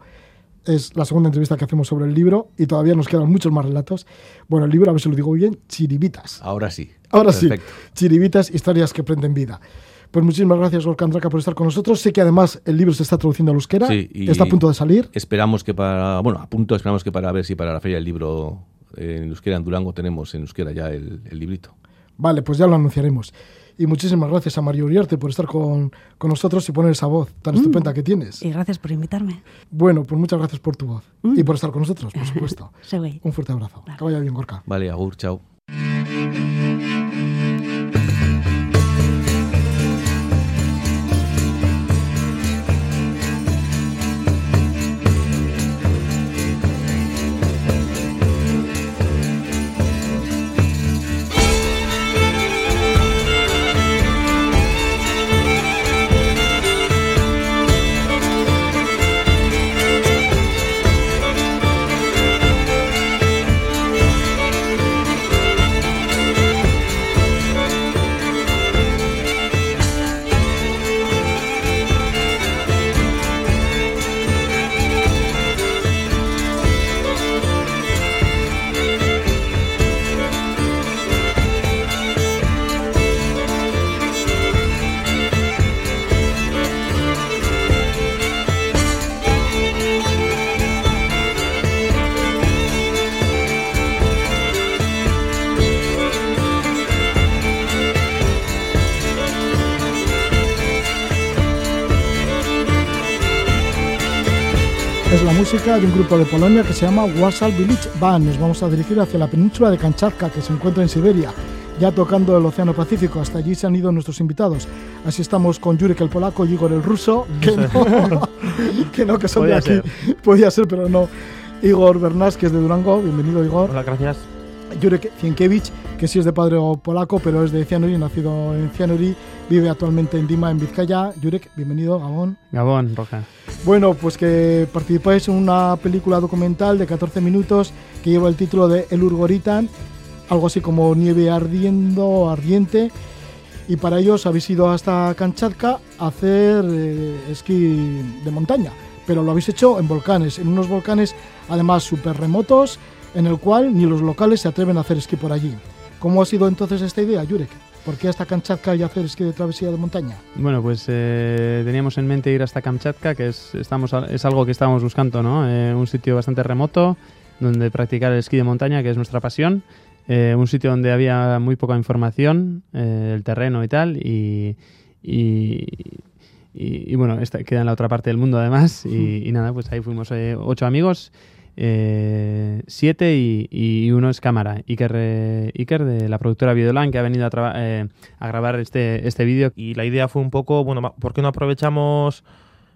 es la segunda entrevista que hacemos sobre el libro y todavía nos quedan muchos más relatos. Bueno, el libro, a ver si lo digo bien, Chiribitas.
Ahora sí.
Ahora sí. Chiribitas, historias que prenden vida. Pues muchísimas gracias, Gorka Andraka, por estar con nosotros. Sé que además el libro se está traduciendo al euskera. Sí, está a punto de salir.
Esperamos que para, bueno, a punto, esperamos que para ver si para la feria del libro en euskera en Durango tenemos en euskera ya el, el librito.
Vale, pues ya lo anunciaremos. Y muchísimas gracias a Mario Uriarte por estar con, con nosotros y poner esa voz tan mm. estupenda que tienes.
Y gracias por invitarme.
Bueno, pues muchas gracias por tu voz mm. y por estar con nosotros, por supuesto. (laughs) Un fuerte abrazo. Que vaya bien, Gorka.
Vale, agur, chao.
La música de un grupo de Polonia que se llama Warsaw Village Band. Nos vamos a dirigir hacia la península de Kamchatka, que se encuentra en Siberia, ya tocando el Océano Pacífico. Hasta allí se han ido nuestros invitados. Así estamos con Jurek el polaco y Igor el ruso, que no, (laughs) que, no, que son de aquí. Podía ser, pero no. Igor Bernás, que es de Durango. Bienvenido, Igor.
Hola, gracias.
Jurek Cienkiewicz, que sí es de padre polaco, pero es de Cianuri, nacido en Cianuri, vive actualmente en Dima, en Vizcaya. Jurek, bienvenido, Gabón.
Gabón, Roja.
Bueno, pues que participáis en una película documental de 14 minutos que lleva el título de El Urgoritan, algo así como nieve ardiendo, ardiente. Y para ellos habéis ido hasta Kamchatka a hacer eh, esquí de montaña, pero lo habéis hecho en volcanes, en unos volcanes además súper remotos, en el cual ni los locales se atreven a hacer esquí por allí. ¿Cómo ha sido entonces esta idea, Jurek? ¿Por qué hasta Kamchatka y hacer esquí de travesía de montaña?
Bueno, pues eh, teníamos en mente ir hasta Kamchatka, que es, estamos, es algo que estábamos buscando, ¿no? Eh, un sitio bastante remoto donde practicar el esquí de montaña, que es nuestra pasión. Eh, un sitio donde había muy poca información del terreno y tal. Y, y, bueno, esta, queda en la otra parte del mundo además. Y, y nada, pues ahí fuimos ocho amigos eh, siete y, uno es cámara. Iker, eh, Iker de la productora Videolan que ha venido a, eh, a grabar este, este vídeo.
Y la idea fue un poco, bueno, ¿por qué no aprovechamos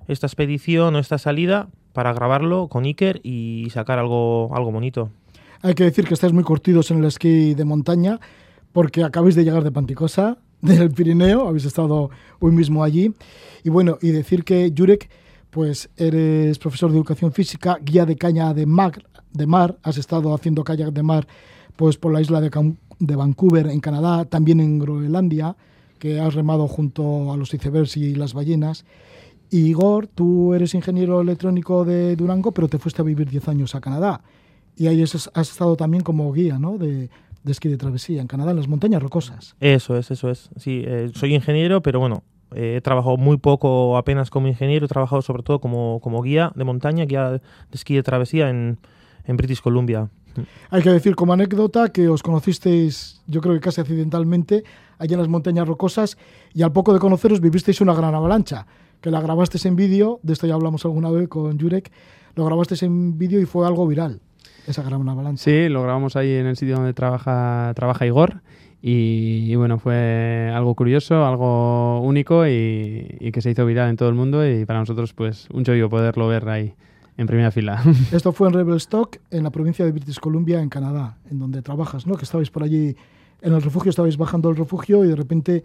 esta expedición o esta salida para grabarlo con Iker y sacar algo, algo bonito?
Hay que decir que estáis muy curtidos en el esquí de montaña porque acabáis de llegar de Panticosa, (laughs) del Pirineo, habéis estado hoy mismo allí. Y bueno, y decir que Jurek pues eres profesor de educación física, guía de caña de mar, has estado haciendo kayak de mar pues por la isla de, Vancouver en Canadá, también en Groenlandia, que has remado junto a los icebergs y las ballenas. Y Igor, tú eres ingeniero electrónico de Durango, pero te fuiste a vivir 10 años a Canadá. Y ahí has, estado también como guía ¿no? de, de esquí de travesía en Canadá, en las montañas rocosas.
Eso es, eso es. Sí, eh, soy ingeniero, pero bueno, he trabajado muy poco apenas como ingeniero, he trabajado sobre todo como, como guía de montaña, guía de esquí de travesía en, en British Columbia.
Hay que decir como anécdota que os conocisteis, yo creo que casi accidentalmente, allá en las montañas rocosas y al poco de conoceros vivisteis una gran avalancha, que la grabasteis en vídeo, de esto ya hablamos alguna vez con Jurek, lo grabasteis en vídeo y fue algo viral, esa gran avalancha.
Sí, lo grabamos ahí en el sitio donde trabaja, trabaja Igor y, bueno, fue algo curioso, algo único y, que se hizo viral en todo el mundo y para nosotros pues un chollo poderlo ver ahí en primera fila. (laughs)
Esto fue en Revelstock, en la provincia de British Columbia, en Canadá, en donde trabajas, ¿no? Que estabais por allí en el refugio, estabais bajando el refugio y de repente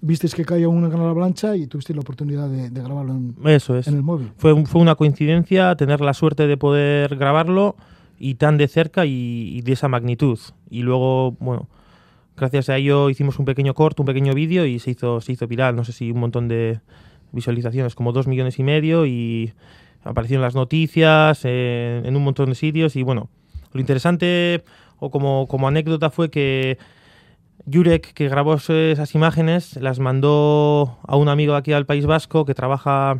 visteis que caía una gran avalancha y tuvisteis la oportunidad de, grabarlo en,
Eso es.
en el móvil.
Fue, fue una coincidencia tener la suerte de poder grabarlo y tan de cerca y, y de esa magnitud. Y luego, bueno Gracias a ello hicimos un pequeño corto, un pequeño vídeo y se hizo, se hizo viral. No sé si un montón de visualizaciones, como dos millones y medio y apareció en las noticias, en un montón de sitios y bueno, lo interesante o como, como anécdota fue que Jurek, que grabó esas imágenes, las mandó a un amigo aquí al País Vasco que trabaja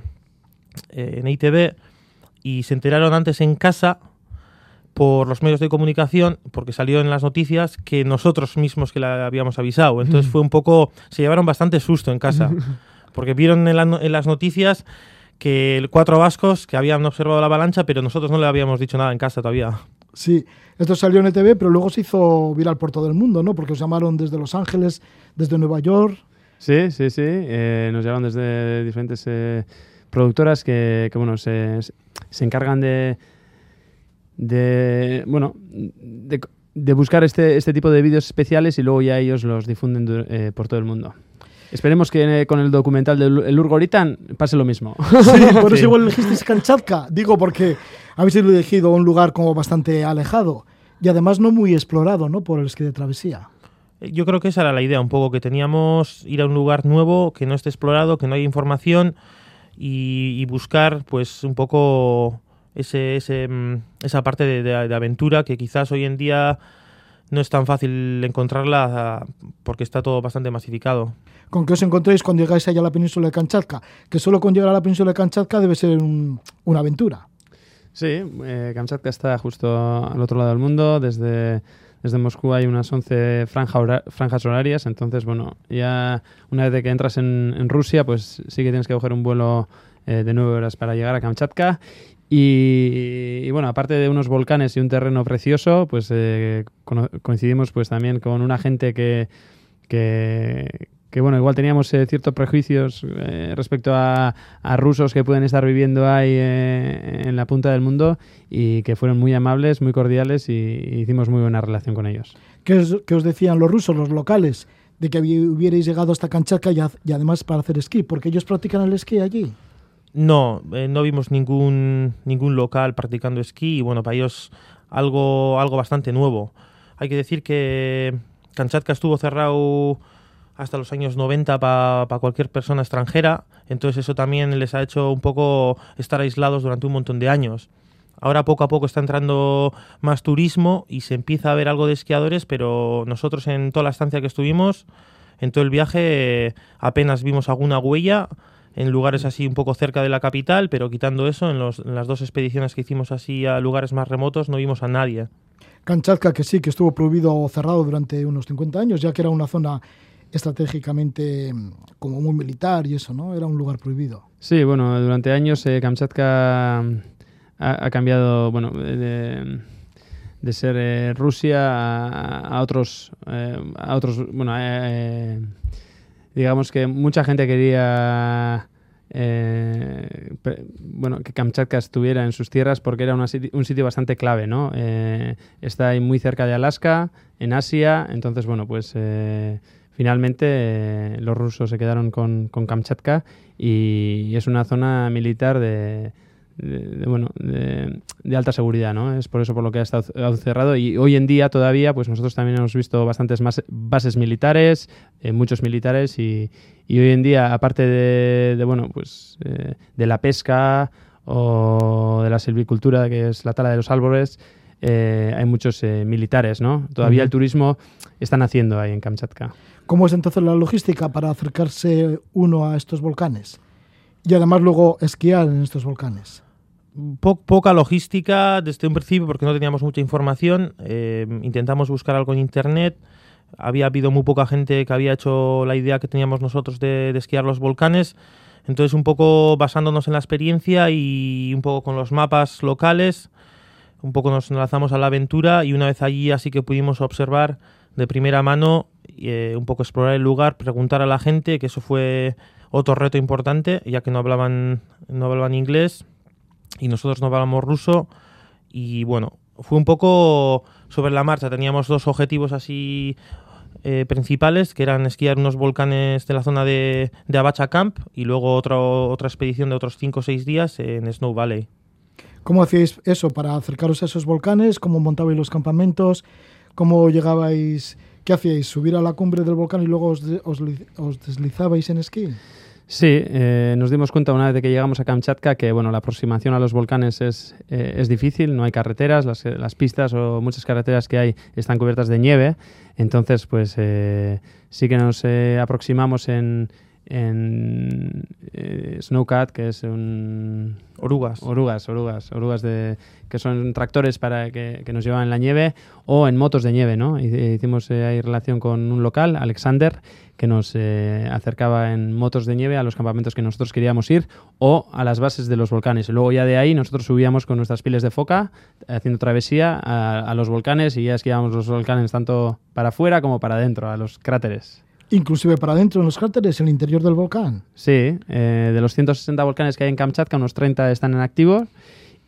eh, en ITV y se enteraron antes en casa por los medios de comunicación, porque salió en las noticias que nosotros mismos que la habíamos avisado. Entonces fue un poco, se llevaron bastante susto en casa, (laughs) porque vieron en, las noticias que el cuatro vascos que habían observado la avalancha, pero nosotros no le habíamos dicho nada en casa todavía.
Sí, esto salió en ETV, pero luego se hizo viral por todo el mundo, ¿no? Porque os llamaron desde Los Ángeles, desde Nueva York.
Sí, sí, sí. Eh, nos llamaron desde diferentes eh, productoras que, que bueno, se, se encargan de, de, bueno, de, buscar este, este tipo de vídeos especiales y luego ya ellos los difunden eh, por todo el mundo. Esperemos que eh, con el documental del el Urgoritan pase lo mismo. (laughs)
Sí, por (laughs) eso igual elegisteis Kamchatka. Digo, porque habéis elegido un lugar como bastante alejado y además no muy explorado, ¿no? Por el esquí de travesía.
Yo creo que esa era la idea, un poco que teníamos ir a un lugar nuevo, que no esté explorado, que no haya información y, y buscar, pues, un poco ese, ese, mm, esa parte de, aventura que quizás hoy en día no es tan fácil encontrarla ah, porque está todo bastante masificado.
¿Con qué os encontréis cuando llegáis allá a la península de Kamchatka? Que solo con llegar a la península de Kamchatka debe ser una aventura.
Sí, eh, Kamchatka está justo al otro lado del mundo. Desde, desde Moscú hay unas 11 franjas horarias. Entonces, bueno, ya una vez que entras en, Rusia, pues sí que tienes que coger un vuelo eh, de nueve horas para llegar a Kamchatka Y, y, bueno, aparte de unos volcanes y un terreno precioso, pues eh, coincidimos pues también con una gente que, que, que, bueno, igual teníamos eh, ciertos prejuicios eh, respecto a, rusos que pueden estar viviendo ahí en la punta del mundo y que fueron muy amables, muy cordiales y, hicimos muy buena relación con ellos.
¿Qué os, decían los rusos, los locales, de que hubi- hubierais llegado hasta Kamchatka y, y además para hacer esquí? Porque ellos practican el esquí allí.
No, eh, no vimos ningún, ningún local practicando esquí y bueno, para ellos algo, algo bastante nuevo. Hay que decir que Kamchatka estuvo cerrado hasta los años 90 para cualquier persona extranjera, entonces eso también les ha hecho un poco estar aislados durante un montón de años. Ahora poco a poco está entrando más turismo y se empieza a ver algo de esquiadores, pero nosotros en toda la estancia que estuvimos, en todo el viaje, eh, apenas vimos alguna huella en lugares así un poco cerca de la capital, pero quitando eso, en, los- en las dos expediciones que hicimos así a lugares más remotos no vimos a nadie.
Kamchatka, que sí, que estuvo prohibido o cerrado durante unos 50 años, ya que era una zona estratégicamente mm, como muy militar y eso, ¿no? Era un lugar prohibido.
Sí, bueno, durante años eh, Kamchatka mm, ha, ha cambiado, bueno, de, de ser eh, Rusia a, a otros, eh, a otros, bueno, eh, digamos que mucha gente quería, eh, bueno, que Kamchatka estuviera en sus tierras porque era un sitio bastante clave, ¿no? Eh, está ahí muy cerca de Alaska, en Asia, entonces, bueno, pues eh, finalmente los rusos se quedaron con, con Kamchatka y es una zona militar de, de- de, bueno, de, de alta seguridad, ¿no? Es por eso por lo que ha estado cerrado y hoy en día todavía, pues nosotros también hemos visto bastantes más bases militares, eh, muchos militares y, y hoy en día, aparte de, de, bueno, pues eh, de la pesca o de la silvicultura, que es la tala de los árboles, eh, hay muchos militares, ¿no? Todavía el turismo están haciendo ahí en Kamchatka.
¿Cómo es entonces la logística para acercarse uno a estos volcanes? Y además luego esquiar en estos volcanes.
Po- poca logística desde un principio porque no teníamos mucha información. eh, intentamos buscar algo en internet. Había habido muy poca gente que había hecho la idea que teníamos nosotros de, de esquiar los volcanes. Entonces, un poco basándonos en la experiencia y un poco con los mapas locales, un poco nos lanzamos a la aventura y una vez allí así que pudimos observar de primera mano, eh, un poco explorar el lugar, preguntar a la gente, que eso fue otro reto importante, ya que no hablaban, no hablaban inglés y nosotros no hablábamos ruso y bueno, fue un poco sobre la marcha, teníamos dos objetivos así eh, principales, que eran esquiar unos volcanes de la zona de, de Abacha Camp y luego otro, otra expedición de otros 5 o 6 días en Snow Valley.
¿Cómo hacíais eso para acercaros a esos volcanes? ¿Cómo montabais los campamentos? ¿Cómo llegabais? ¿Qué hacíais? ¿Subir a la cumbre del volcán y luego os, de- os os deslizabais en esquí?
Sí, eh, nos dimos cuenta una vez que llegamos a Kamchatka que bueno, la aproximación a los volcanes es, eh, es difícil, no hay carreteras, las, las pistas o muchas carreteras que hay están cubiertas de nieve, entonces pues eh, sí que nos eh, aproximamos en, en eh, Snowcat, que es un...
Orugas.
Orugas, orugas, orugas de, que son tractores para que, que nos llevan en la nieve o en motos de nieve, ¿no? Hic- Hicimos eh, ahí relación con un local, Alexander, que nos eh, acercaba en motos de nieve a los campamentos que nosotros queríamos ir o a las bases de los volcanes. Y luego ya de ahí nosotros subíamos con nuestras piles de foca haciendo travesía a, a los volcanes y ya esquiábamos los volcanes tanto para afuera como para adentro, a los cráteres.
Inclusive para adentro en los cráteres, en el interior del volcán.
Sí, eh, de los 160 volcanes que hay en Kamchatka, unos 30 están en activo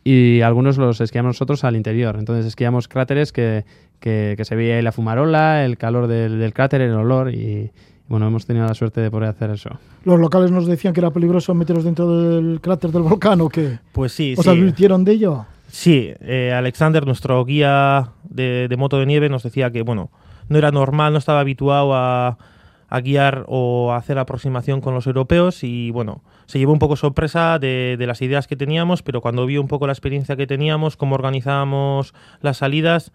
y algunos los esquiamos nosotros al interior. Entonces esquiamos cráteres que, que, que se veía ahí la fumarola, el calor del, del cráter, el olor y bueno, hemos tenido la suerte de poder hacer eso.
¿Los locales nos decían que era peligroso meteros dentro del cráter del volcán o qué?
Pues sí,
¿Os
sí.
advirtieron de ello?
Sí, eh, Alexander, nuestro guía de, de moto de nieve, nos decía que, bueno, no era normal, no estaba habituado a, a guiar o a hacer aproximación con los europeos y, bueno, se llevó un poco sorpresa de, de las ideas que teníamos, pero cuando vio un poco la experiencia que teníamos, cómo organizábamos las salidas,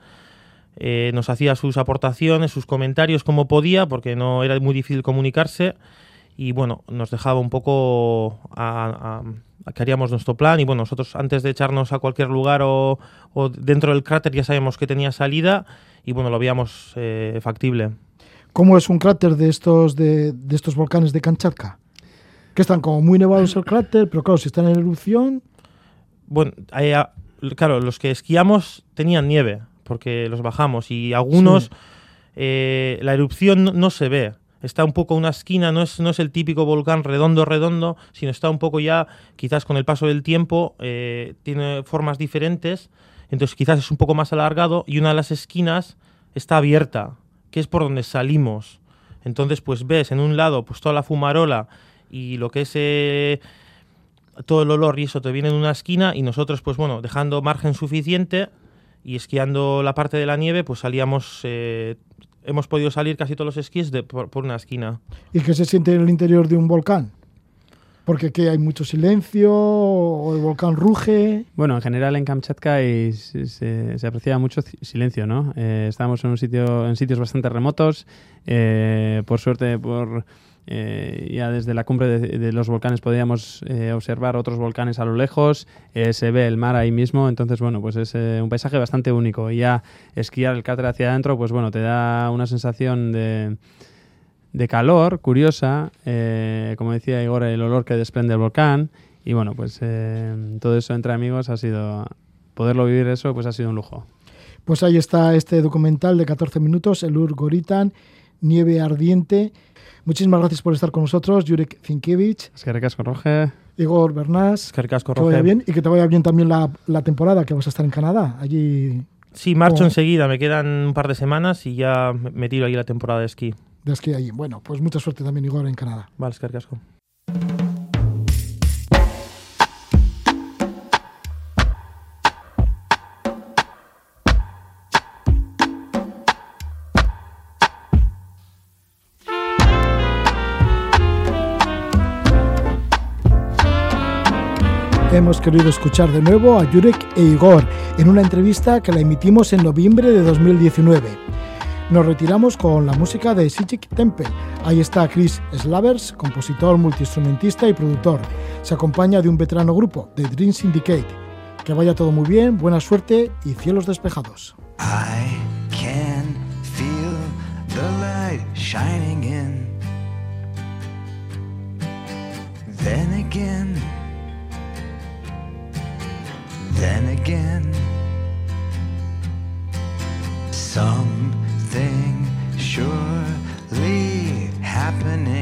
eh, nos hacía sus aportaciones, sus comentarios como podía, porque no era muy difícil comunicarse y bueno, nos dejaba un poco a, a- que haríamos nuestro plan y bueno, nosotros antes de echarnos a cualquier lugar o, o dentro del cráter ya sabíamos que tenía salida y bueno, lo veíamos eh, factible.
¿Cómo es un cráter de estos, de, de estos volcanes de Kamchatka? Que están como muy nevados el cráter, pero claro, si están en erupción,
bueno, hay claro, los que esquiamos tenían nieve, porque los bajamos, y algunos,
Sí.
eh, la erupción no, no se ve. Está un poco una esquina, no es, no es el típico volcán redondo, redondo, sino está un poco ya, quizás con el paso del tiempo, eh, tiene formas diferentes, entonces quizás es un poco más alargado, y una de las esquinas está abierta, que es por donde salimos. Entonces, pues ves en un lado pues toda la fumarola y lo que es eh, todo el olor y eso te viene en una esquina y nosotros, pues bueno, dejando margen suficiente y esquiando la parte de la nieve, pues salíamos, eh, hemos podido salir casi todos los esquís de, por, por una esquina.
¿Y qué se siente en el interior de un volcán? Porque aquí hay mucho silencio, o el volcán ruge.
Bueno, en general en Kamchatka hay- se, se- aprecia mucho ci- silencio, ¿no? Eh, estamos en un sitio, en sitios bastante remotos. eh, por suerte, por eh, ya desde la cumbre de, de los volcanes podíamos eh, observar otros volcanes a lo lejos. eh, se ve el mar ahí mismo, entonces bueno, pues es eh, un paisaje bastante único. Y ya esquiar el cráter hacia adentro, pues bueno, te da una sensación de de calor, curiosa, eh, como decía Igor, el olor que desprende el volcán. Y bueno, pues eh, todo eso entre amigos ha sido, poderlo vivir eso, pues ha sido un lujo.
Pues ahí está este documental de 14 minutos, El Ur Goritan, Nieve Ardiente. Muchísimas gracias por estar con nosotros, Jurek Zinkevich,
Es que recasco, Roge.
Igor Bernás.
Es que ricasco,
Que vaya
Roge.
bien y que te vaya bien también la, la temporada que vas a estar en Canadá. Allí
Sí, marcho enseguida, me quedan un par de semanas y ya me- me tiro ahí la temporada de esquí.
De allí. Bueno, pues mucha suerte también, Igor, en Canadá.
Vale, es.
Hemos querido escuchar de nuevo a Jurek e Igor en una entrevista que la emitimos en noviembre de 2019. Nos retiramos con la música de Sichik Temple. Ahí está Chris Slavers, compositor, multiinstrumentista y productor. Se acompaña de un veterano grupo, The Dream Syndicate. Que vaya todo muy bien, buena suerte y cielos despejados.
I can feel the light shining happening.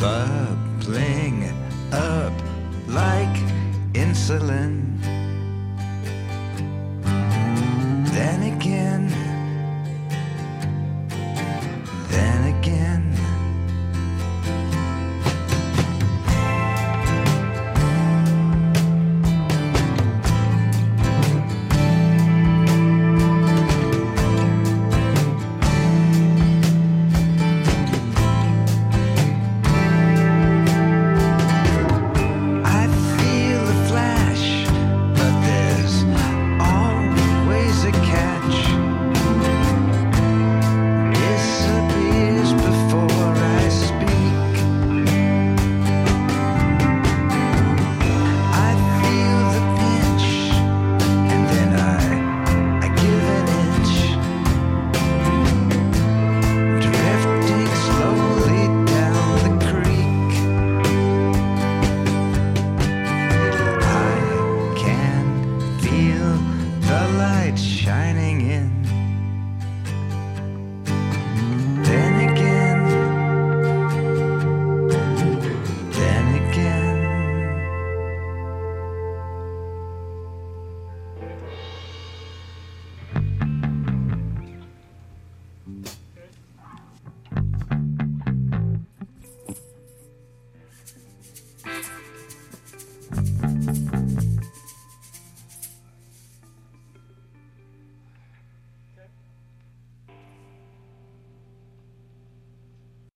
Bubbling up like insulin.